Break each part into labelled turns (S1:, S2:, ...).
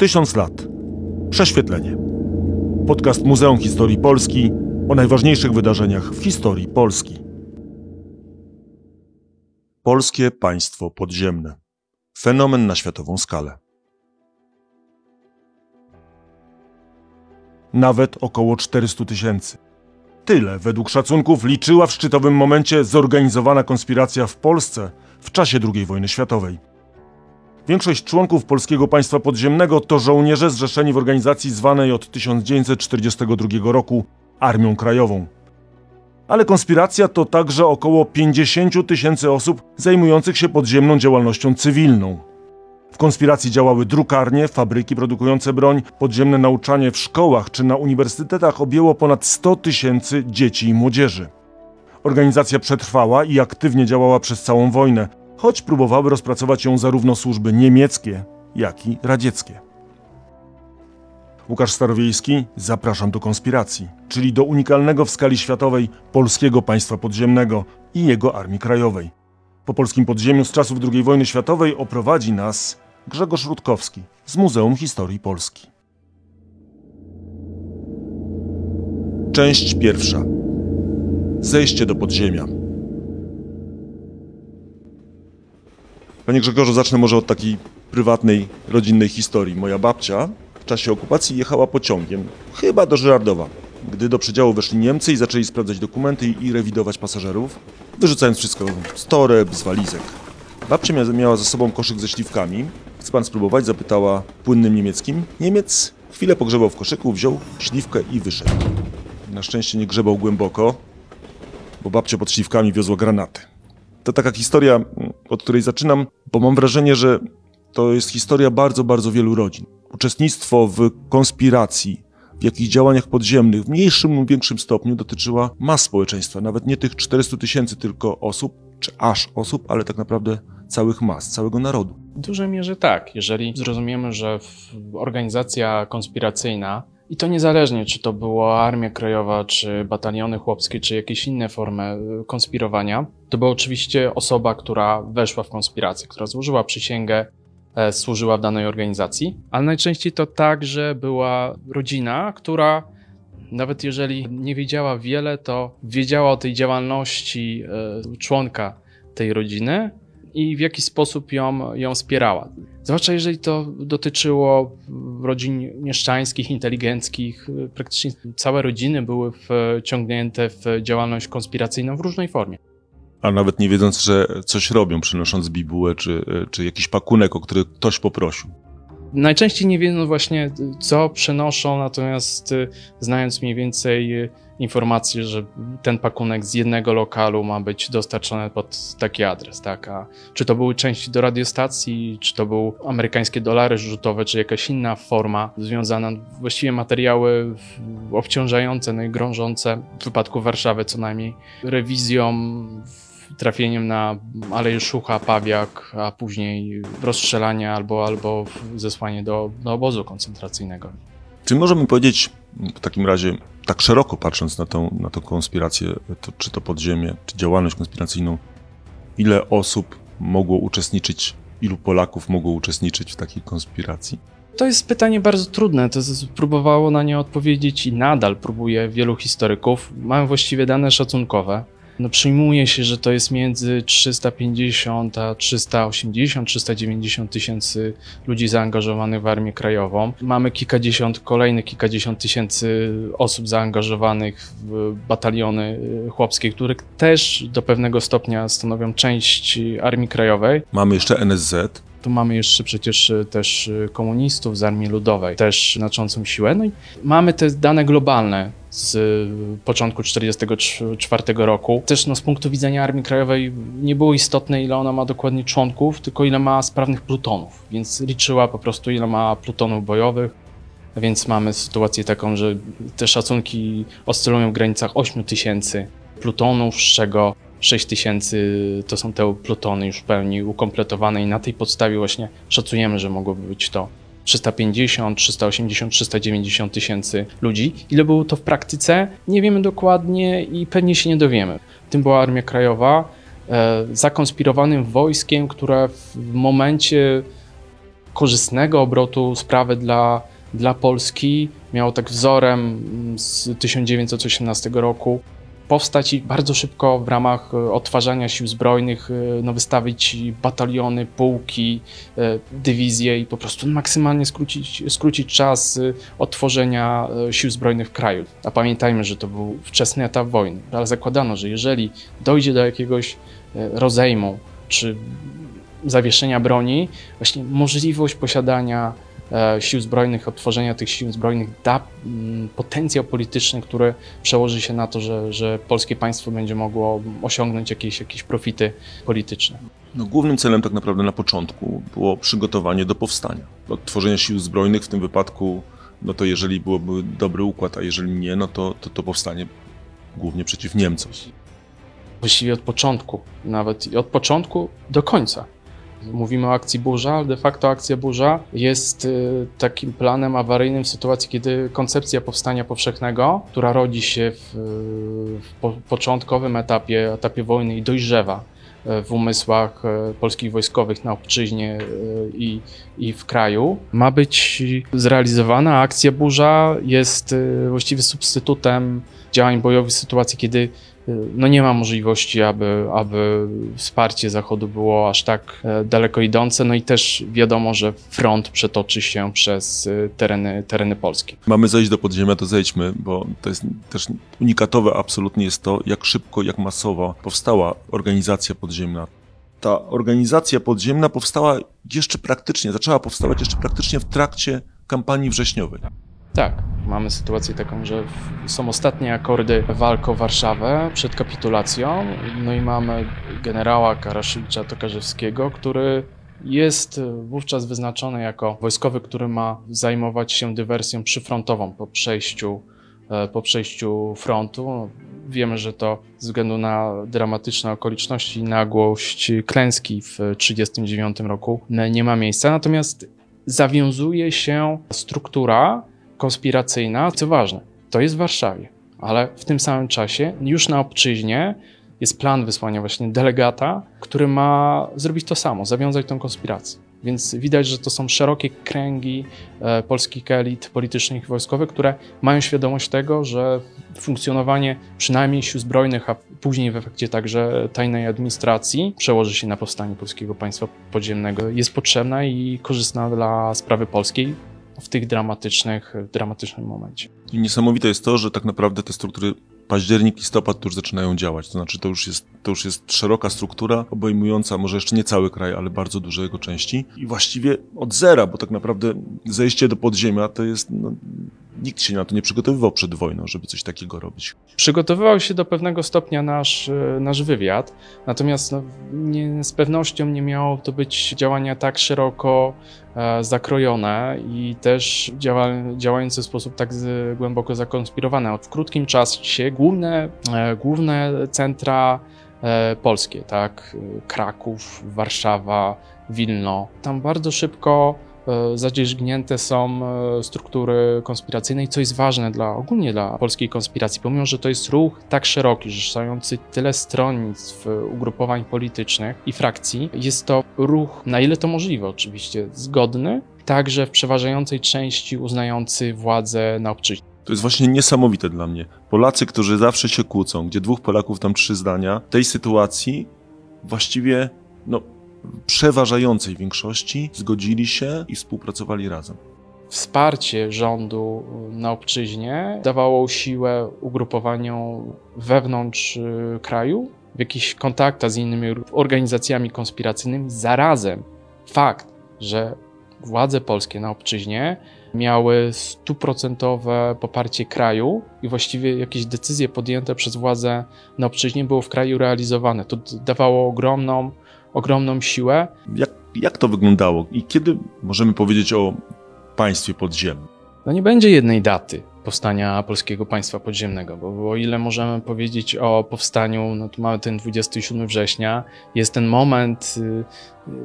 S1: Tysiąc lat. Prześwietlenie. Podcast Muzeum Historii Polski o najważniejszych wydarzeniach w historii Polski. Polskie państwo podziemne. Fenomen na światową skalę. Nawet około 400 tysięcy. Tyle, według szacunków, liczyła w szczytowym momencie zorganizowana konspiracja w Polsce w czasie II wojny światowej. Większość członków Polskiego Państwa Podziemnego to żołnierze zrzeszeni w organizacji zwanej od 1942 roku Armią Krajową. Ale konspiracja to także około 50 tysięcy osób zajmujących się podziemną działalnością cywilną. W konspiracji działały drukarnie, fabryki produkujące broń, podziemne nauczanie w szkołach czy na uniwersytetach objęło ponad 100 tysięcy dzieci i młodzieży. Organizacja przetrwała i aktywnie działała przez całą wojnę, choć próbowały rozpracować ją zarówno służby niemieckie, jak i radzieckie. Łukasz Starowiejski, zapraszam do konspiracji, czyli do unikalnego w skali światowej polskiego państwa podziemnego i jego armii krajowej. Po polskim podziemiu z czasów II wojny światowej oprowadzi nas Grzegorz Rutkowski z Muzeum Historii Polski. Część pierwsza. Zejście do podziemia. Panie Grzegorzu, zacznę może od takiej prywatnej, rodzinnej historii. Moja babcia w czasie okupacji jechała pociągiem, chyba do Żyrardowa, gdy do przedziału weszli Niemcy i zaczęli sprawdzać dokumenty i rewidować pasażerów, wyrzucając wszystko z toreb, z walizek. Babcia mia- miała ze sobą koszyk ze śliwkami. Chce pan spróbować? Zapytała płynnym niemieckim. Niemiec chwilę pogrzebał w koszyku, wziął śliwkę i wyszedł. Na szczęście nie grzebał głęboko, bo babcia pod śliwkami wiozła granaty. To taka historia, od której zaczynam, bo mam wrażenie, że to jest historia bardzo, bardzo wielu rodzin. Uczestnictwo w konspiracji, w jakichś działaniach podziemnych, w mniejszym lub większym stopniu dotyczyła mas społeczeństwa, nawet nie tych 400 tysięcy tylko osób, czy aż osób, ale tak naprawdę całych mas, całego narodu.
S2: W dużej mierze tak. Jeżeli zrozumiemy, że organizacja konspiracyjna, i to niezależnie, czy to była Armia Krajowa, czy bataliony chłopskie, czy jakieś inne formy y, konspirowania, to była oczywiście osoba, która weszła w konspirację, która złożyła przysięgę, e, służyła w danej organizacji, ale najczęściej to także była rodzina, która nawet jeżeli nie wiedziała wiele, to wiedziała o tej działalności e, członka tej rodziny i w jaki sposób ją, ją wspierała. Zwłaszcza jeżeli to dotyczyło rodzin mieszczańskich, inteligenckich, praktycznie całe rodziny były wciągnięte w działalność konspiracyjną w różnej formie.
S1: A nawet nie wiedząc, że coś robią, przynosząc bibułę, czy, czy jakiś pakunek, o który ktoś poprosił.
S2: Najczęściej nie wiedzą właśnie, co przenoszą, natomiast y, znając mniej więcej y, informację, że ten pakunek z jednego lokalu ma być dostarczony pod taki adres, tak? A czy to były części do radiostacji, czy to były amerykańskie dolary rzutowe, czy jakaś inna forma związana, właściwie materiały obciążające, no i grążące, w wypadku Warszawy co najmniej, rewizją, trafieniem na Aleję Szucha, Pawiak, a później rozstrzelanie albo, albo zesłanie do, do obozu koncentracyjnego.
S1: Czy możemy powiedzieć w takim razie, tak szeroko patrząc na tą, na tą konspirację, to, czy to podziemie, czy działalność konspiracyjną, ile osób mogło uczestniczyć, ilu Polaków mogło uczestniczyć w takiej konspiracji?
S2: To jest pytanie bardzo trudne. To próbowało na nie odpowiedzieć i nadal próbuje wielu historyków. Mamy właściwie dane szacunkowe. No, przyjmuje się, że to jest między 350 a 380, 390 tysięcy ludzi zaangażowanych w Armię Krajową. Mamy kilkadziesiąt, kolejnych kilkadziesiąt tysięcy osób zaangażowanych w bataliony y, chłopskie, które też do pewnego stopnia stanowią część Armii Krajowej.
S1: Mamy jeszcze NSZ,
S2: Tu mamy jeszcze przecież y, też y, komunistów z Armii Ludowej, też znaczącą siłę. No i mamy te dane globalne z y, początku 1944 roku. Też no, z punktu widzenia Armii Krajowej nie było istotne, ile ona ma dokładnie członków, tylko ile ma sprawnych plutonów. Więc liczyła po prostu, ile ma plutonów bojowych. Więc mamy sytuację taką, że te szacunki oscylują w granicach 8 tysięcy plutonów, z czego 6 tysięcy to są te plutony już w pełni ukompletowane i na tej podstawie właśnie szacujemy, że mogłoby być to 350, 380, 390 tysięcy ludzi. Ile było to w praktyce? Nie wiemy dokładnie i pewnie się nie dowiemy. Tym była Armia Krajowa, e, zakonspirowanym wojskiem, które w momencie korzystnego obrotu sprawy dla, dla Polski. Miało tak wzorem z 1918 roku powstać i bardzo szybko w ramach e, odtwarzania sił zbrojnych e, no, wystawić bataliony, pułki, e, dywizje i po prostu maksymalnie skrócić, skrócić czas odtworzenia e, sił zbrojnych w kraju. A pamiętajmy, że to był wczesny etap wojny, ale zakładano, że jeżeli dojdzie do jakiegoś rozejmu czy zawieszenia broni, właśnie możliwość posiadania sił zbrojnych, odtworzenia tych sił zbrojnych da mm, potencjał polityczny, który przełoży się na to, że, że polskie państwo będzie mogło osiągnąć jakieś, jakieś profity polityczne.
S1: No, głównym celem tak naprawdę na początku było przygotowanie do powstania. Odtworzenia sił zbrojnych w tym wypadku, no to jeżeli byłoby dobry układ, a jeżeli nie, no to to, to powstanie głównie przeciw Niemcom.
S2: Właściwie od początku, nawet i od początku do końca. Mówimy o akcji Burza, ale de facto akcja Burza jest y, takim planem awaryjnym w sytuacji, kiedy koncepcja powstania powszechnego, która rodzi się w, w po, początkowym etapie, etapie wojny i dojrzewa y, w umysłach y, polskich wojskowych na obczyźnie y, i, i w kraju, ma być zrealizowana. Akcja Burza jest y, właściwie substytutem działań bojowych w sytuacji, kiedy y, no nie ma możliwości, aby, aby wsparcie Zachodu było aż tak e, daleko idące. No i też wiadomo, że front przetoczy się przez y, tereny, tereny polskie.
S1: Mamy zejść do podziemia, to zejdźmy, bo to jest też unikatowe absolutnie jest to, jak szybko, jak masowo powstała organizacja podziemna. Ta organizacja podziemna powstała jeszcze praktycznie, zaczęła powstawać jeszcze praktycznie w trakcie kampanii wrześniowej.
S2: Tak, mamy sytuację taką, że są ostatnie akordy walk o Warszawę przed kapitulacją, no i mamy generała Karaszewicza Tokarzewskiego, który jest e, wówczas wyznaczony jako wojskowy, który ma zajmować się dywersją przyfrontową po przejściu, e, po przejściu frontu. Wiemy, że to ze względu na dramatyczne okoliczności, nagłość klęski w 1939 roku n- nie ma miejsca. Natomiast zawiązuje się struktura konspiracyjna, co ważne, to jest w Warszawie, ale w tym samym czasie już na obczyźnie jest plan wysłania właśnie delegata, który ma zrobić to samo, zawiązać tą konspirację. Więc widać, że to są szerokie kręgi e, polskich elit politycznych i wojskowych, które mają świadomość tego, że funkcjonowanie przynajmniej sił zbrojnych, a później w efekcie także tajnej administracji przełoży się na powstanie polskiego państwa podziemnego, jest potrzebna i korzystna dla sprawy polskiej w tych dramatycznych, w dramatycznym momencie.
S1: I niesamowite jest to, że tak naprawdę te struktury październik, listopad to już zaczynają działać. To znaczy to już jest, to już jest szeroka struktura, obejmująca może jeszcze nie cały kraj, ale bardzo duże jego części. I właściwie od zera, bo tak naprawdę zejście do podziemia to jest... No, nikt się na to nie przygotowywał przed wojną, żeby coś takiego robić.
S2: Przygotowywał się do pewnego stopnia nasz, e, nasz wywiad, natomiast no, nie, z pewnością nie miało to być działania tak szeroko e, zakrojone i też działa, działające w sposób tak z, głęboko zakonspirowane. W krótkim czasie główne, e, główne centra e, polskie, tak, Kraków, Warszawa, Wilno, tam bardzo szybko zadzierzgnięte są e, struktury konspiracyjne i co jest ważne dla ogólnie dla polskiej konspiracji, pomimo że to jest ruch tak szeroki, zrzeszający tyle stronnictw, e, ugrupowań politycznych i frakcji, jest to ruch, na ile to możliwe oczywiście, zgodny, także w przeważającej części uznający władzę na obczyźnie.
S1: To jest właśnie niesamowite dla mnie. Polacy, którzy zawsze się kłócą, gdzie dwóch Polaków tam trzy zdania, w tej sytuacji właściwie no, przeważającej większości zgodzili się i współpracowali razem.
S2: Wsparcie rządu na obczyźnie dawało siłę ugrupowaniom wewnątrz y, kraju, w jakichś kontaktach z innymi organizacjami konspiracyjnymi. Zarazem fakt, że władze polskie na obczyźnie miały stuprocentowe poparcie kraju i właściwie jakieś decyzje podjęte przez władze na obczyźnie było w kraju realizowane. To dawało ogromną, ogromną siłę
S1: Jak, jak to wyglądało i kiedy możemy powiedzieć o państwie podziemnym?
S2: No nie będzie jednej daty powstania polskiego państwa podziemnego, bo, bo o ile możemy powiedzieć o powstaniu, no to mamy ten 27 września, jest ten moment y,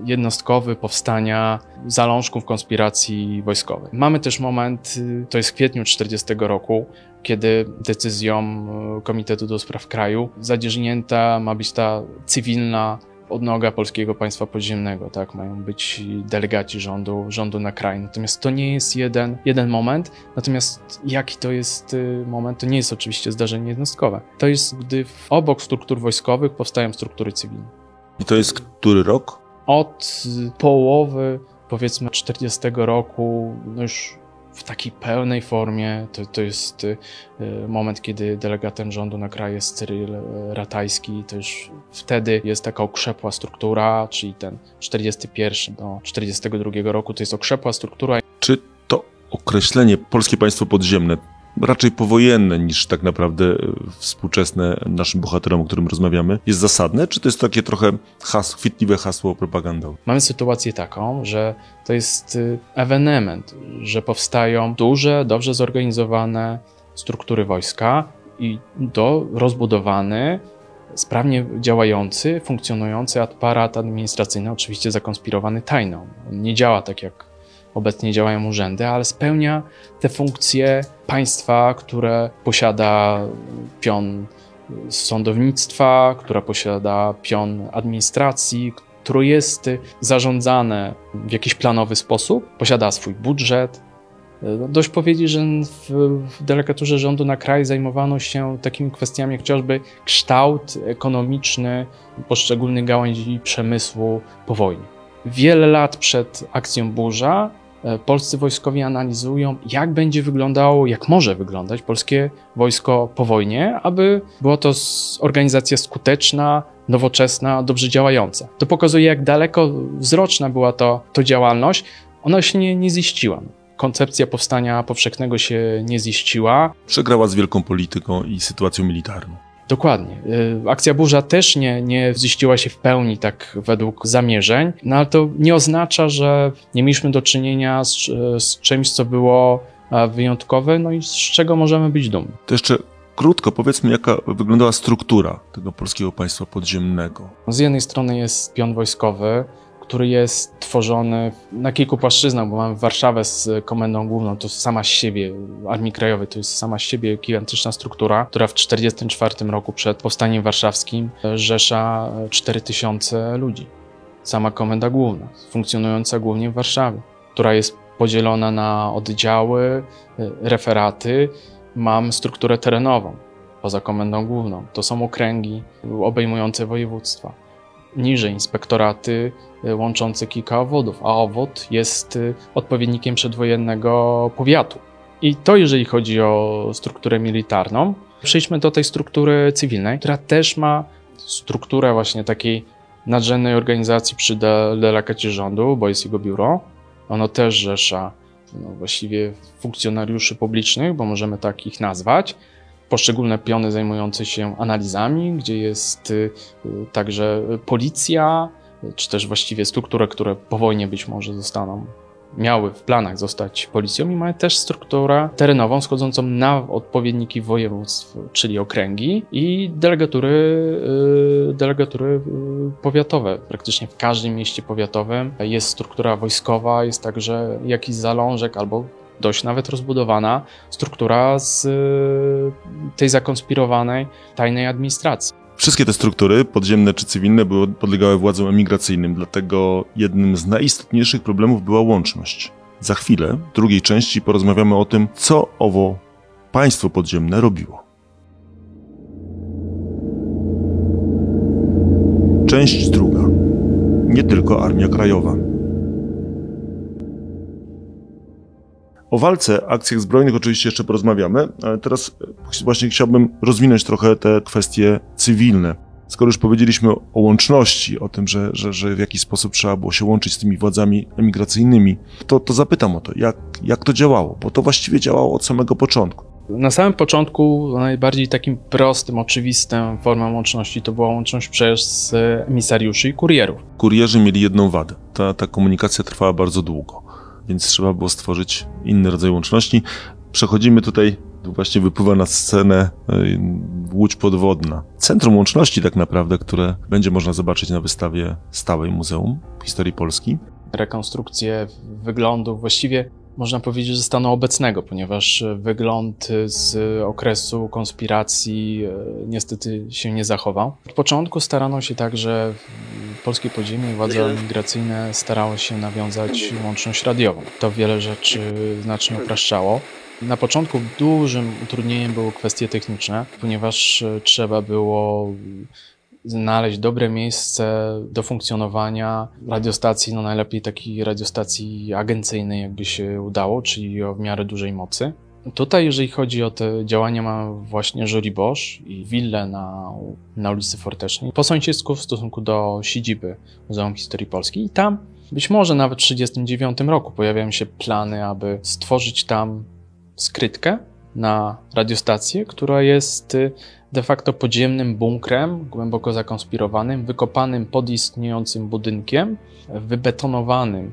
S2: jednostkowy powstania zalążków konspiracji wojskowej. Mamy też moment, y, to jest w kwietniu 40 roku, kiedy decyzją y, Komitetu do Spraw Kraju zadzierzgnięta ma być ta cywilna odnoga polskiego państwa podziemnego, tak? Mają być delegaci rządu, rządu na kraj. Natomiast to nie jest jeden, jeden moment. Natomiast jaki to jest y, moment, to nie jest oczywiście zdarzenie jednostkowe. To jest, gdy obok struktur wojskowych powstają struktury cywilne.
S1: I to jest który rok?
S2: Od połowy, powiedzmy, 40 roku, no już w takiej pełnej formie, to, to jest y, moment, kiedy delegatem rządu na kraj jest Cyryl y, Ratajski, to już wtedy jest taka okrzepła struktura, czyli ten 41 do 42 roku, to jest okrzepła struktura.
S1: Czy to określenie polskie państwo podziemne, raczej powojenne niż tak naprawdę e, współczesne naszym bohaterom, o którym rozmawiamy, jest zasadne? Czy to jest takie trochę hasło, chwytliwe hasło propagandowe?
S2: Mamy sytuację taką, że to jest y, ewenement, że powstają duże, dobrze zorganizowane struktury wojska i do rozbudowany, sprawnie działający, funkcjonujący aparat administracyjny, oczywiście zakonspirowany tajną. On nie działa tak jak obecnie działają urzędy, ale spełnia te funkcje państwa, które posiada pion sądownictwa, która posiada pion administracji, które jest zarządzane w jakiś planowy sposób, posiada swój budżet. No, Dość powiedzieć, że w, delegaturze rządu na kraj zajmowano się takimi kwestiami jak chociażby kształt ekonomiczny poszczególnych gałęzi przemysłu po wojnie. Wiele lat przed akcją Burza polscy wojskowi analizują, jak będzie wyglądało, jak może wyglądać polskie wojsko po wojnie, aby była to organizacja skuteczna, nowoczesna, dobrze działająca. To pokazuje, jak daleko wzroczna była to, to działalność. Ona się nie, nie ziściła. Koncepcja powstania powszechnego się nie ziściła.
S1: Przegrała z wielką polityką i sytuacją militarną.
S2: Dokładnie. Y, Akcja Burza też nie, nie ziściła się w pełni tak według zamierzeń, no ale to nie oznacza, że nie mieliśmy do czynienia z, z czymś, co było e, wyjątkowe, no i z czego możemy być dumni.
S1: To jeszcze krótko powiedzmy, jaka wyglądała struktura tego polskiego państwa podziemnego.
S2: Z jednej strony jest pion wojskowy, który jest tworzony na kilku płaszczyznach, bo mamy Warszawę z komendą główną, to sama z siebie, Armii Krajowej, to jest sama z siebie gigantyczna struktura, która w 1944 roku przed powstaniem warszawskim rzesza 4000 ludzi. Sama komenda główna, funkcjonująca głównie w Warszawie, która jest podzielona na oddziały, y, referaty. Mam strukturę terenową poza komendą główną. To są okręgi obejmujące województwa niżej inspektoraty y, łączące kilka obwodów, a obwód jest y, odpowiednikiem przedwojennego powiatu. I to jeżeli chodzi o strukturę militarną. Przejdźmy do tej struktury cywilnej, która też ma strukturę właśnie takiej nadrzędnej organizacji przy de- rządu, bo jest jego biuro. Ono też rzesza no, właściwie funkcjonariuszy publicznych, bo możemy tak ich nazwać. Poszczególne piony zajmujące się analizami, gdzie jest y, także policja, czy też właściwie struktury, które po wojnie być może zostaną, miały w planach zostać policją i mają też strukturę terenową schodzącą na odpowiedniki województw, czyli okręgi i delegatury, y, delegatury y, powiatowe. Praktycznie w każdym mieście powiatowym jest struktura wojskowa, jest także jakiś zalążek albo dość nawet rozbudowana struktura z y, tej zakonspirowanej tajnej administracji.
S1: Wszystkie te struktury, podziemne czy cywilne, były, podlegały władzom emigracyjnym, dlatego jednym z najistotniejszych problemów była łączność. Za chwilę, w drugiej części, porozmawiamy o tym, co owo państwo podziemne robiło. Część druga. Nie tylko Armia Krajowa. O walce, akcjach zbrojnych oczywiście jeszcze porozmawiamy, ale teraz e, właśnie chciałbym rozwinąć trochę te kwestie cywilne. Skoro już powiedzieliśmy o łączności, o tym, że, że, że w jakiś sposób trzeba było się łączyć z tymi władzami emigracyjnymi, to, to zapytam o to, jak, jak to działało, bo to właściwie działało od samego początku.
S2: Na samym początku najbardziej takim prostym, oczywistym formą łączności to była łączność przez e, emisariuszy i kurierów.
S1: Kurierzy mieli jedną wadę. Ta, ta komunikacja trwała bardzo długo, więc trzeba było stworzyć inny rodzaj łączności. Przechodzimy tutaj, tu właśnie wypływa na scenę y, łódź podwodna. Centrum łączności tak naprawdę, które będzie można zobaczyć na wystawie stałej Muzeum Historii Polski.
S2: Rekonstrukcje wyglądu właściwie można powiedzieć ze stanu obecnego, ponieważ wygląd z okresu konspiracji e, niestety się nie zachował. Od początku starano się także polskie podziemie i władze migracyjne starały się nawiązać łączność radiową. To wiele rzeczy znacznie upraszczało. Na początku dużym utrudnieniem były kwestie techniczne, ponieważ e, trzeba było znaleźć dobre miejsce do funkcjonowania radiostacji, no najlepiej takiej radiostacji agencyjnej, jakby się udało, czyli o w miarę dużej mocy. Tutaj, jeżeli chodzi o te działania, mamy właśnie Jury Bosch i willę na, na ulicy Fortecznej, po sąsiedzku w stosunku do siedziby Muzeum Historii Polski. I tam, być może nawet w 1939 roku, pojawiają się plany, aby stworzyć tam skrytkę na radiostację, która jest y, de facto podziemnym bunkrem, głęboko zakonspirowanym, wykopanym pod istniejącym budynkiem, wybetonowanym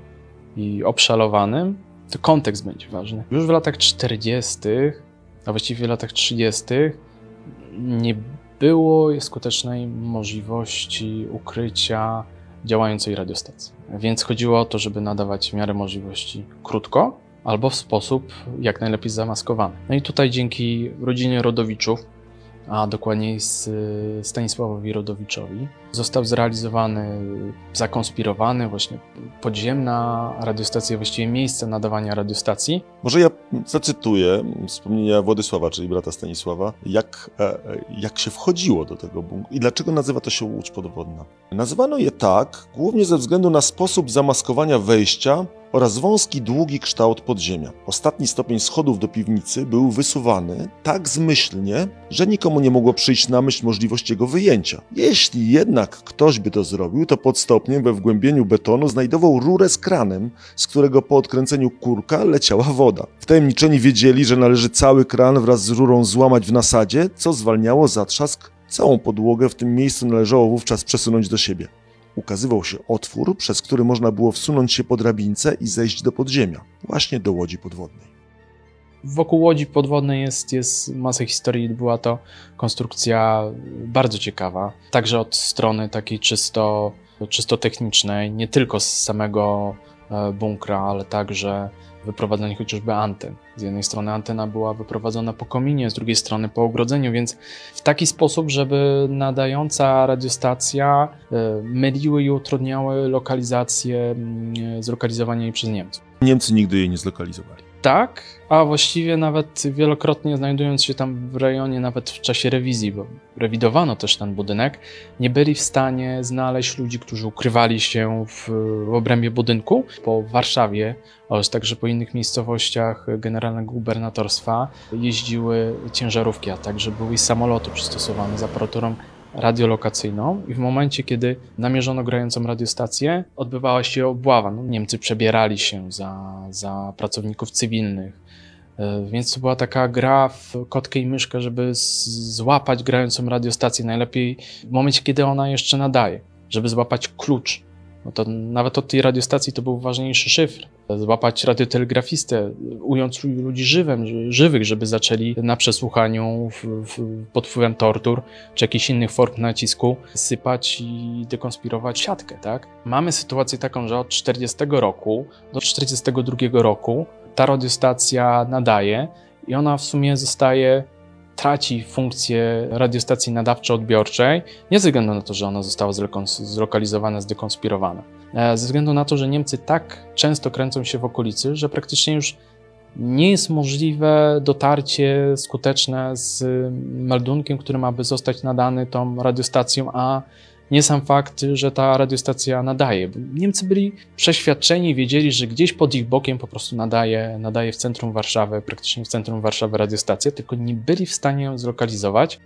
S2: i obszalowanym. To kontekst będzie ważny. Już w latach 40., a właściwie w latach 30., nie było skutecznej możliwości ukrycia działającej radiostacji. Więc chodziło o to, żeby nadawać w miarę możliwości krótko, albo w sposób jak najlepiej zamaskowany. No i tutaj dzięki rodzinie Rodowiczów, a dokładniej z Stanisławowi Rodowiczowi, został zrealizowany, zakonspirowany właśnie podziemna radiostacja, właściwie miejsce nadawania radiostacji.
S1: Może ja zacytuję wspomnienia Władysława, czyli brata Stanisława, jak, e, jak się wchodziło do tego bunkru i dlaczego nazywa to się Łódź Podwodna. Nazywano je tak głównie ze względu na sposób zamaskowania wejścia oraz wąski, długi kształt podziemia. Ostatni stopień schodów do piwnicy był wysuwany tak zmyślnie, że nikomu nie mogło przyjść na myśl możliwość jego wyjęcia. Jeśli jednak ktoś by to zrobił, to pod stopniem we wgłębieniu betonu znajdował rurę z kranem, z którego po odkręceniu kurka leciała woda. Wtajemniczeni wiedzieli, że należy cały kran wraz z rurą złamać w nasadzie, co zwalniało zatrzask. Całą podłogę w tym miejscu należało wówczas przesunąć do siebie ukazywał się otwór, przez który można było wsunąć się po drabince i zejść do podziemia, właśnie do łodzi podwodnej.
S2: Wokół łodzi podwodnej jest, jest masa historii. Była to konstrukcja bardzo ciekawa, także od strony takiej czysto, czysto technicznej, nie tylko z samego bunkra, ale także wyprowadzenie chociażby anten. Z jednej strony antena była wyprowadzona po kominie, z drugiej strony po ogrodzeniu, więc w taki sposób, żeby nadająca radiostacja e, myliły i utrudniały lokalizację, mm, zlokalizowanie jej przez Niemców.
S1: Niemcy nigdy jej nie zlokalizowali.
S2: Tak, a właściwie nawet wielokrotnie znajdując się tam w rejonie, nawet w czasie rewizji, bo rewidowano też ten budynek, nie byli w stanie znaleźć ludzi, którzy ukrywali się w, w obrębie budynku. Po Warszawie oraz także po innych miejscowościach generalnego gubernatorstwa jeździły ciężarówki, a także były samoloty przystosowane z aparaturą radiolokacyjną i w momencie, kiedy namierzono grającą radiostację, odbywała się obława. No, Niemcy przebierali się za, za pracowników cywilnych, e, więc to była taka gra w kotkę i myszkę, żeby złapać grającą radiostację najlepiej w momencie, kiedy ona jeszcze nadaje, żeby złapać klucz. No to nawet od tej radiostacji to był ważniejszy szyfr. Złapać radiotelegrafistę, ując ludzi żywym, żywych, żeby zaczęli na przesłuchaniu w, w, pod wpływem tortur czy jakichś innych form nacisku sypać i dekonspirować siatkę, tak? Mamy sytuację taką, że od 40 roku do 42 roku ta radiostacja nadaje i ona w sumie zostaje, traci funkcję radiostacji nadawczo-odbiorczej, nie ze względu na to, że ona została zlokalizowana, zdekonspirowana, e, ze względu na to, że Niemcy tak często kręcą się w okolicy, że praktycznie już nie jest możliwe dotarcie skuteczne z meldunkiem, który ma by zostać nadany tą radiostacją, a nie sam fakt, że ta radiostacja nadaje. Niemcy byli przeświadczeni, wiedzieli, że gdzieś pod ich bokiem po prostu nadaje, nadaje w centrum Warszawy, praktycznie w centrum Warszawy radiostacja, tylko nie byli w stanie ją zlokalizować.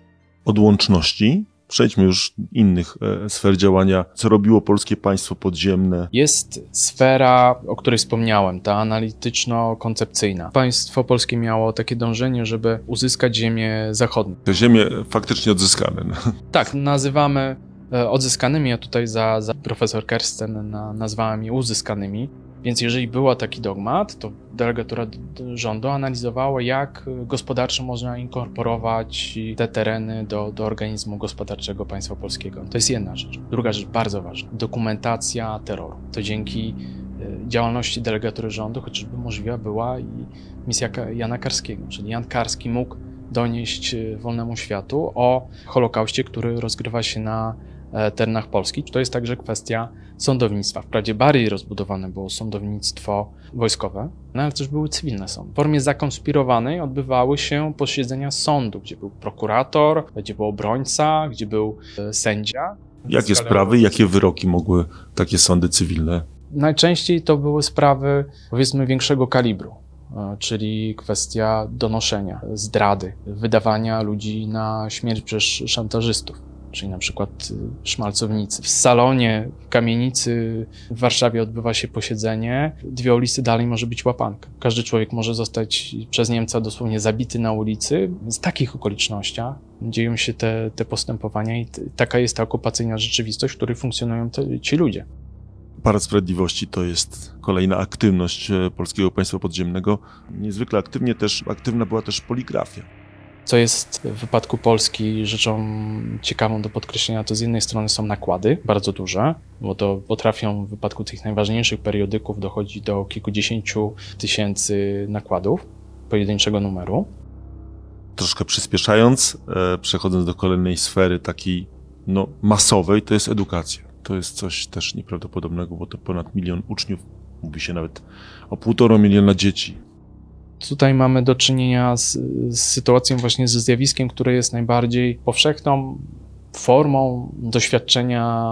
S1: Od łączności przejdźmy już do innych e, sfer działania, co robiło polskie państwo podziemne.
S2: Jest sfera, o której wspomniałem, ta analityczno-koncepcyjna. Państwo polskie miało takie dążenie, żeby uzyskać ziemię zachodnią.
S1: Te ziemie faktycznie odzyskane. no.
S2: Tak, nazywamy odzyskanymi, a tutaj za, za profesor Kersten na, nazwałem je uzyskanymi. Więc jeżeli był taki dogmat, to delegatura rządu analizowała, jak e, gospodarczo można inkorporować te tereny do, do organizmu gospodarczego państwa polskiego. To jest jedna rzecz. Druga rzecz, bardzo ważna, dokumentacja terroru. To dzięki e, działalności delegatury rządu chociażby możliwa była i misja Jana Karskiego, czyli Jan Karski mógł donieść e, wolnemu światu o Holokauście, który rozgrywa się na e, terenach Polski. To jest także kwestia sądownictwa. Wprawdzie bardziej rozbudowane było sądownictwo wojskowe, no ale też były cywilne sądy. W formie zakonspirowanej odbywały się posiedzenia sądu, gdzie był prokurator, gdzie był obrońca, gdzie był e, sędzia.
S1: Jakie sprawy, jakie wyroki mogły takie sądy cywilne?
S2: Najczęściej to były sprawy, powiedzmy, większego kalibru, e, czyli kwestia donoszenia, zdrady, wydawania ludzi na śmierć przez szantażystów, czyli na przykład y, szmalcownicy. W salonie, w kamienicy w Warszawie odbywa się posiedzenie, dwie ulicy dalej może być łapanka. Każdy człowiek może zostać przez Niemca dosłownie zabity na ulicy. W takich okolicznościach dzieją się te, te postępowania i taka jest ta okupacyjna rzeczywistość, w której funkcjonują te, ci ludzie.
S1: Aparat Sprawiedliwości to jest kolejna aktywność e, Polskiego Państwa Podziemnego. Niezwykle aktywnie też, aktywna była też poligrafia.
S2: Co jest w wypadku Polski rzeczą ciekawą do podkreślenia, to z jednej strony są nakłady bardzo duże, bo to potrafią w wypadku tych najważniejszych periodyków dochodzić do kilkudziesięciu tysięcy nakładów pojedynczego numeru.
S1: Troszkę przyspieszając, e, przechodząc do kolejnej sfery takiej no, masowej, to jest edukacja. To jest coś też nieprawdopodobnego, bo to ponad milion uczniów, mówi się nawet o półtora miliona dzieci.
S2: Tutaj mamy do czynienia z, z sytuacją właśnie ze zjawiskiem, które jest najbardziej powszechną formą doświadczenia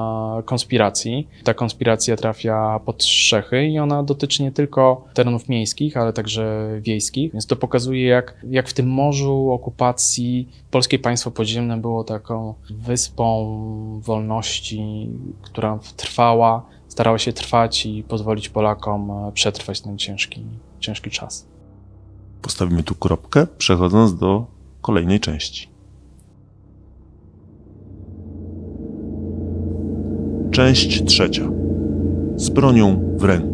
S2: konspiracji. Ta konspiracja trafia pod strzechy i ona dotyczy nie tylko terenów miejskich, ale także wiejskich, więc to pokazuje, jak, jak w tym morzu okupacji polskie państwo podziemne było taką wyspą wolności, która trwała, starała się trwać i pozwolić Polakom e, przetrwać ten ciężki, ciężki czas.
S1: Postawimy tu kropkę, przechodząc do kolejnej części. Część trzecia. Z bronią w ręku.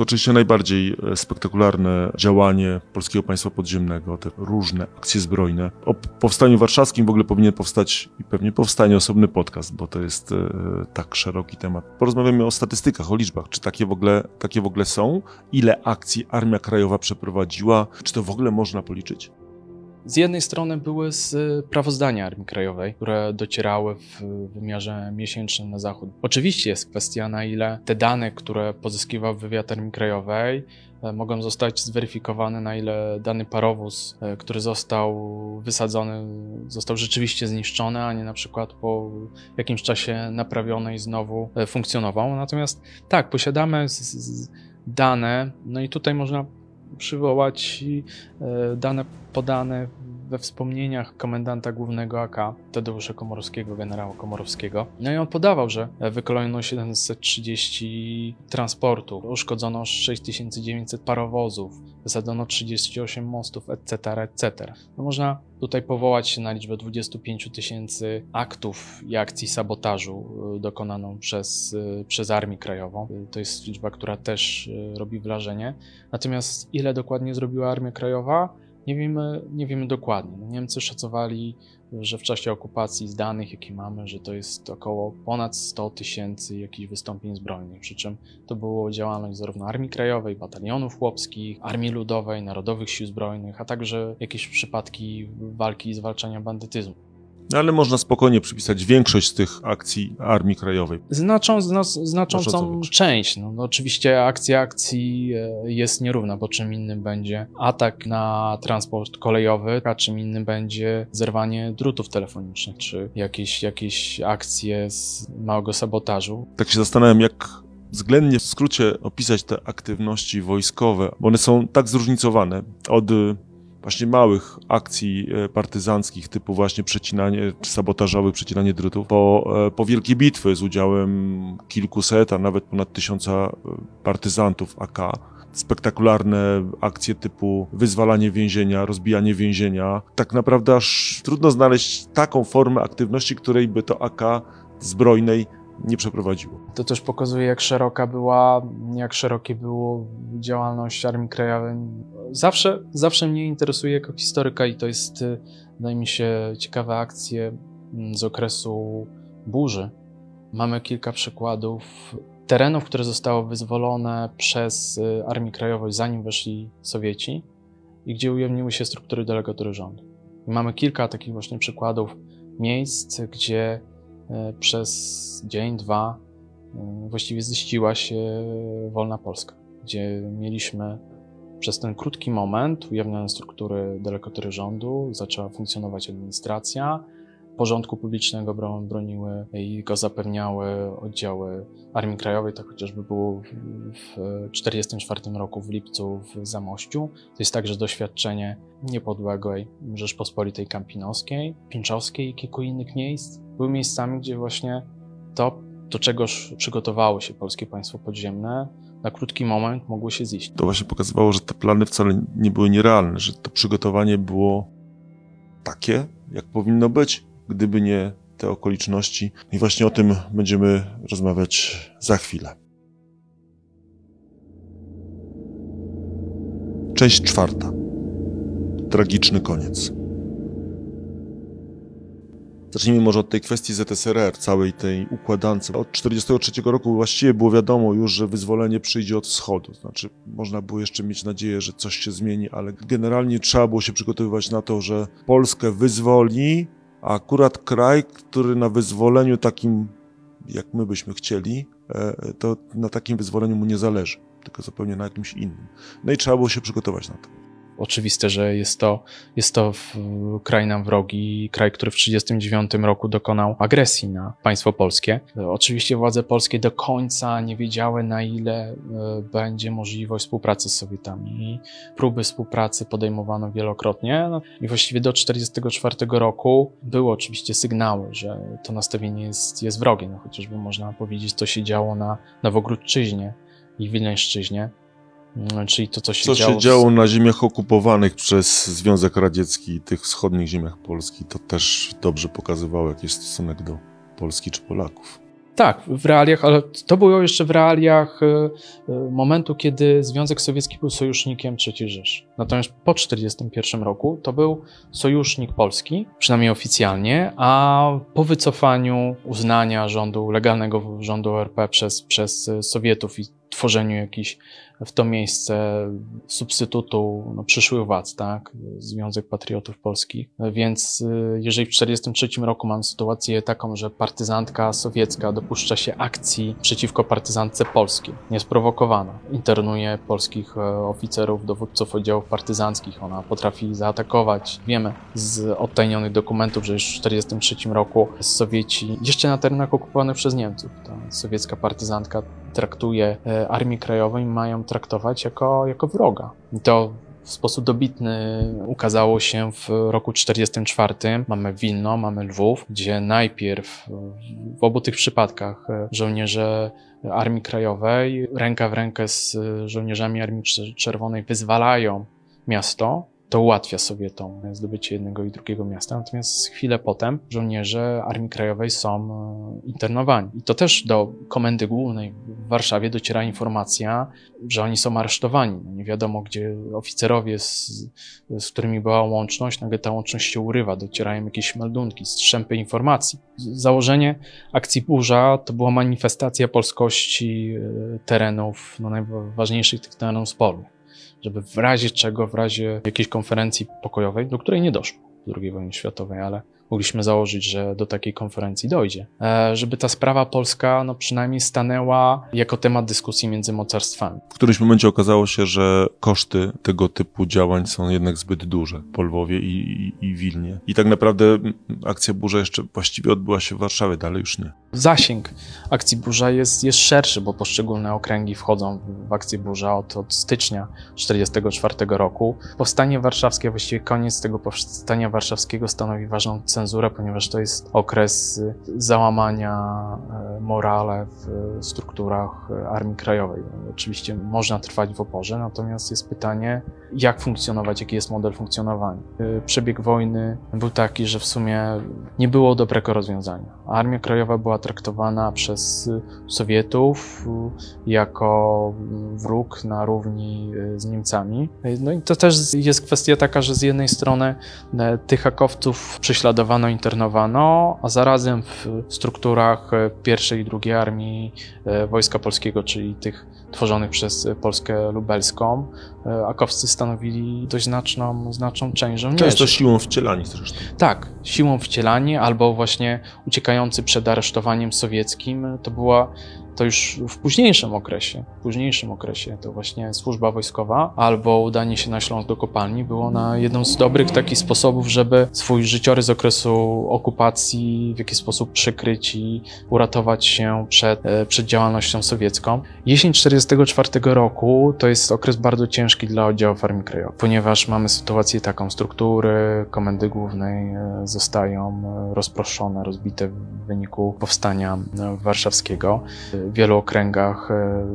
S1: To oczywiście najbardziej e, spektakularne działanie Polskiego Państwa Podziemnego, te różne akcje zbrojne. O powstaniu warszawskim w ogóle powinien powstać i pewnie powstanie osobny podcast, bo to jest e, tak szeroki temat. Porozmawiamy o statystykach, o liczbach. Czy takie w ogóle, takie w ogóle są? Ile akcji Armia Krajowa przeprowadziła? Czy to w ogóle można policzyć?
S2: Z jednej strony były sprawozdania Armii Krajowej, które docierały w wymiarze miesięcznym na zachód. Oczywiście jest kwestia, na ile te dane, które pozyskiwał wywiad Armii Krajowej, e, mogą zostać zweryfikowane, na ile dany parowóz, e, który został wysadzony, został rzeczywiście zniszczony, a nie na przykład po jakimś czasie naprawiony i znowu e, funkcjonował. Natomiast tak, posiadamy dane, no i tutaj można przywołać e, dane podane we wspomnieniach komendanta głównego AK Tadeusza Komorowskiego, generała Komorowskiego. No i on podawał, że wykolejono 730 transportów, uszkodzono 6900 parowozów, wysadzono 38 mostów, etc., etc. No można tutaj powołać się na liczbę 25 tysięcy aktów i akcji sabotażu y, dokonaną przez, y, przez Armię Krajową. Y, To jest liczba, która też robi wrażenie. Natomiast ile dokładnie zrobiła Armia Krajowa? Nie wiemy, nie wiemy dokładnie. No, Niemcy szacowali, że w czasie okupacji z danych, jakie mamy, że to jest około ponad 100 tysięcy jakichś wystąpień zbrojnych, przy czym to było działalność zarówno Armii Krajowej, batalionów chłopskich, Armii Ludowej, Narodowych Sił Zbrojnych, a także jakieś przypadki walki i zwalczania bandytyzmu.
S1: No, ale można spokojnie przypisać większość z tych akcji Armii Krajowej.
S2: Znaczą, zna, znaczącą część. No, no, oczywiście akcja akcji e, jest nierówna, bo czym innym będzie atak na transport kolejowy, a czym innym będzie zerwanie drutów telefonicznych, czy jakieś, jakieś akcje z małego sabotażu.
S1: Tak się zastanawiam, jak względnie w skrócie opisać te aktywności wojskowe, bo one są tak zróżnicowane od właśnie małych akcji e, partyzanckich typu właśnie przecinanie, czy sabotażowych, przecinanie drutów, po, e, po wielkie bitwy z udziałem kilkuset, a nawet ponad tysiąca e, partyzantów AK. Spektakularne akcje typu wyzwalanie więzienia, rozbijanie więzienia. Tak naprawdę aż trudno znaleźć taką formę aktywności, której by to AK zbrojnej nie przeprowadziło.
S2: To też pokazuje, jak szeroka była, jak szerokie było działalność Armii Krajowej. Zawsze, zawsze mnie interesuje jako historyka i to jest, y, wydaje mi się, ciekawe akcje mm, z okresu burzy. Mamy kilka przykładów terenów, które zostały wyzwolone przez y, Armię Krajową, zanim weszli Sowieci i gdzie ujawniły się struktury delegatury rządu. I mamy kilka takich właśnie przykładów miejsc, gdzie przez dzień, dwa e, właściwie ziściła się wolna Polska, gdzie mieliśmy przez ten krótki moment ujawnione struktury delegatury rządu, zaczęła funkcjonować administracja, porządku publicznego bro- broniły i go zapewniały oddziały Armii Krajowej, tak chociażby było w 1944 roku w lipcu w Zamościu. To jest także doświadczenie niepodległej Rzeczpospolitej Kampinoskiej, Pińczowskiej i kilku innych miejsc. Były miejscami, gdzie właśnie to, do czegoż przygotowało się polskie państwo podziemne, na krótki moment mogło się ziść.
S1: To właśnie pokazywało, że te plany wcale nie były nierealne, że to przygotowanie było takie, jak powinno być, gdyby nie te okoliczności. I właśnie o tym będziemy rozmawiać za chwilę. Część czwarta. Tragiczny koniec. Zacznijmy może od tej kwestii ZSRR, całej tej układance. Od 1943 roku właściwie było wiadomo już, że wyzwolenie przyjdzie od wschodu. Znaczy, można było jeszcze mieć nadzieję, że coś się zmieni, ale generalnie trzeba było się przygotowywać na to, że Polskę wyzwoli, a akurat kraj, który na wyzwoleniu takim, jak my byśmy chcieli, e, to na takim wyzwoleniu mu nie zależy, tylko zupełnie na jakimś innym. No i trzeba było się przygotować na to.
S2: Oczywiste, że jest to, jest to kraj nam wrogi, kraj, który w 1939 roku dokonał agresji na państwo polskie. Oczywiście władze polskie do końca nie wiedziały, na ile e, będzie możliwość współpracy z Sowietami. Próby współpracy podejmowano wielokrotnie no, i właściwie do 1944 roku były oczywiście sygnały, że to nastawienie jest, jest wrogie. No, chociażby można powiedzieć, to się działo na Nowogródczyźnie i Wilneńszczyźnie. Mm, Czyli to, co się
S1: Co
S2: działo
S1: się działo na ziemiach okupowanych przez Związek Radziecki i tych wschodnich ziemiach Polski, to też dobrze pokazywało, jaki jest stosunek do Polski czy Polaków.
S2: Tak, w realiach, ale to było jeszcze w realiach e, e, momentu, kiedy Związek Sowiecki był sojusznikiem III Rzeszy. Natomiast po 1941 roku to był sojusznik Polski, przynajmniej oficjalnie, a po wycofaniu uznania rządu, legalnego rządu RP przez, przez Sowietów i tworzeniu jakichś w to miejsce substytutu no, przyszłych władz, tak? Związek Patriotów Polskich. Więc y, jeżeli w 1943 roku mamy sytuację taką, że partyzantka sowiecka dopuszcza się akcji przeciwko partyzantce polskiej, niesprowokowana, internuje polskich e, oficerów, dowódców oddziałów partyzanckich, ona potrafi zaatakować. Wiemy z odtajnionych dokumentów, że już w 1943 roku Sowieci, jeszcze na terenach okupowanych przez Niemców, ta sowiecka partyzantka traktuje e, Armię Krajową i mają traktować jako, jako wroga. To w sposób dobitny ukazało się w roku 44. Mamy Wilno, mamy Lwów, gdzie najpierw e, w obu tych przypadkach e, żołnierze Armii Krajowej ręka w rękę z żołnierzami Armii Czer- Czerwonej wyzwalają miasto. To ułatwia Sowietom zdobycie jednego i drugiego miasta, natomiast chwilę potem żołnierze Armii Krajowej są e, internowani. I to też do Komendy Głównej w Warszawie dociera informacja, że oni są aresztowani. No Nie wiadomo, gdzie oficerowie, z, z którymi była łączność, nagle ta łączność się urywa, docierają jakieś meldunki, strzępy informacji. Założenie akcji Burza to była manifestacja polskości e, terenów, no najważniejszych tych terenów spornych żeby w razie czego, w razie jakiejś konferencji pokojowej, do której nie doszło w II wojnie światowej, ale mogliśmy założyć, że do takiej konferencji dojdzie, e, żeby ta sprawa polska no przynajmniej stanęła jako temat dyskusji między mocarstwami.
S1: W którymś momencie okazało się, że koszty tego typu działań są jednak zbyt duże po Lwowie i, i, i Wilnie. I tak naprawdę akcja Burza jeszcze właściwie odbyła się w Warszawie, dalej już nie.
S2: Zasięg akcji Burza jest, jest szerszy, bo poszczególne okręgi wchodzą w, akcję Burza od, od stycznia 1944 roku. Powstanie warszawskie, właściwie koniec tego powstania warszawskiego stanowi ważną cenzurę, ponieważ to jest okres y, załamania e, morale w strukturach e, Armii Krajowej. Oczywiście można trwać w oporze, natomiast jest pytanie, jak funkcjonować, jaki jest model funkcjonowania. Y, Przebieg wojny był taki, że w sumie nie było dobrego rozwiązania. Armia Krajowa była traktowana przez Sowietów y, jako wróg na równi y, z Niemcami. No i to też jest kwestia taka, że z jednej strony tych hakowców prześladowano internowano, a zarazem w strukturach pierwszej i drugiej armii Wojska Polskiego, czyli tych tworzonych przez e, Polskę Lubelską, e, akowscy stanowili dość znaczną, znaczną część żołnierzy.
S1: Często siłą wcielani zresztą.
S2: Tak, siłą wcielani albo właśnie uciekający przed aresztowaniem sowieckim. To była to już w późniejszym okresie, w późniejszym okresie to właśnie służba wojskowa albo udanie się na Śląsk do kopalni było na jedną z dobrych takich sposobów, żeby swój życiorys okresu okupacji w jakiś sposób przykryć i uratować się przed, e, przed działalnością sowiecką. Jesień 1944 roku to jest okres bardzo ciężki dla oddziałów Armii Krajowej, ponieważ mamy sytuację taką, struktury komendy głównej e, zostają e, rozproszone, rozbite w wyniku powstania warszawskiego. W wielu okręgach e,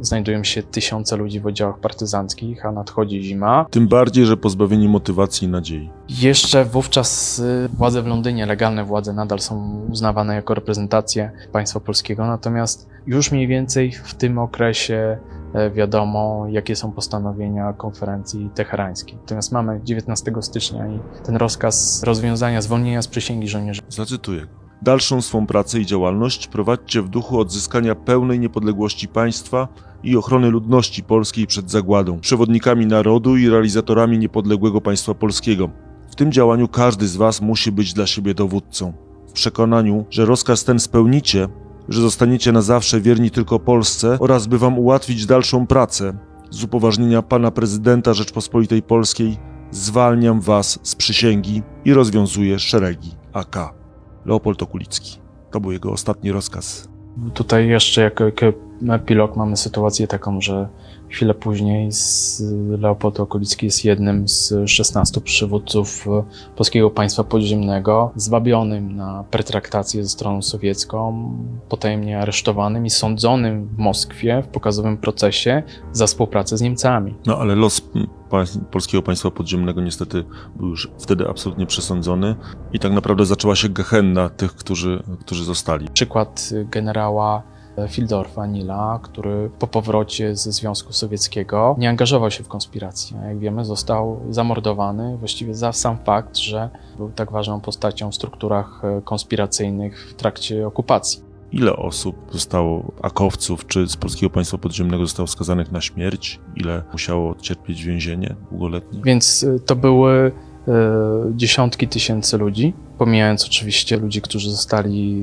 S2: znajdują się tysiące ludzi w oddziałach partyzanckich, a nadchodzi zima.
S1: Tym bardziej, że pozbawieni motywacji i nadziei.
S2: Jeszcze wówczas y, władze w Londynie, legalne władze nadal są uznawane jako reprezentacje państwa polskiego, natomiast już mniej więcej w tym okresie e, wiadomo, jakie są postanowienia konferencji teherańskiej. Natomiast mamy 19 stycznia i ten rozkaz rozwiązania zwolnienia z przysięgi żołnierzy
S1: Zacytuję. Dalszą swą pracę i działalność prowadźcie w duchu odzyskania pełnej niepodległości państwa i ochrony ludności polskiej przed zagładą, przewodnikami narodu i realizatorami niepodległego państwa polskiego. W tym działaniu każdy z Was musi być dla siebie dowódcą. W przekonaniu, że rozkaz ten spełnicie, że zostaniecie na zawsze wierni tylko Polsce oraz by Wam ułatwić dalszą pracę, z upoważnienia Pana Prezydenta Rzeczpospolitej Polskiej zwalniam Was z przysięgi i rozwiązuję szeregi AK. Leopold Okulicki. To był jego ostatni rozkaz.
S2: Tutaj jeszcze jako, jako epilog mamy sytuację taką, że chwilę później z Leopold Okulicki jest jednym z 16 przywódców e, polskiego państwa podziemnego, zwabionym na pertraktację ze stroną sowiecką, potajemnie aresztowanym i sądzonym w Moskwie w pokazowym procesie za współpracę z Niemcami.
S1: No ale los polskiego państwa podziemnego niestety był już wtedy absolutnie przesądzony i tak naprawdę zaczęła się gehenna tych, którzy, którzy zostali.
S2: Przykład generała Fildorfa Nila, który po powrocie ze Związku Sowieckiego nie angażował się w konspirację. Jak wiemy, został zamordowany właściwie za sam fakt, że był tak ważną postacią w strukturach e, konspiracyjnych w trakcie okupacji.
S1: Ile osób zostało akowców czy z polskiego państwa podziemnego zostało skazanych na śmierć? Ile musiało odcierpieć więzienie długoletnie?
S2: Więc y, to były e, dziesiątki tysięcy ludzi, pomijając oczywiście ludzi, którzy zostali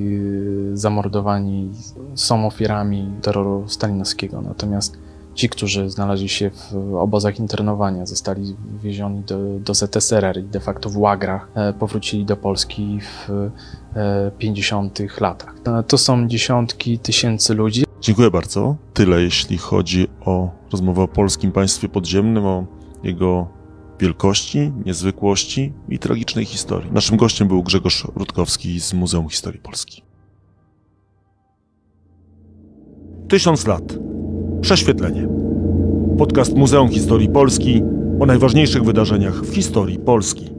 S2: y, zamordowani, są ofiarami terroru stalinowskiego. Natomiast ci, którzy znaleźli się w obozach internowania, zostali wywiezioni do, do ZSRR i de facto w łagrach e, powrócili do Polski w e, 50. latach. E, To są dziesiątki tysięcy ludzi.
S1: Dziękuję bardzo. Tyle jeśli chodzi o rozmowę o polskim państwie podziemnym, o jego wielkości, niezwykłości i tragicznej historii. Naszym gościem był Grzegorz Rutkowski z Muzeum Historii Polski. Tysiąc lat. Prześwietlenie. Podcast Muzeum Historii Polski o najważniejszych wydarzeniach w historii Polski.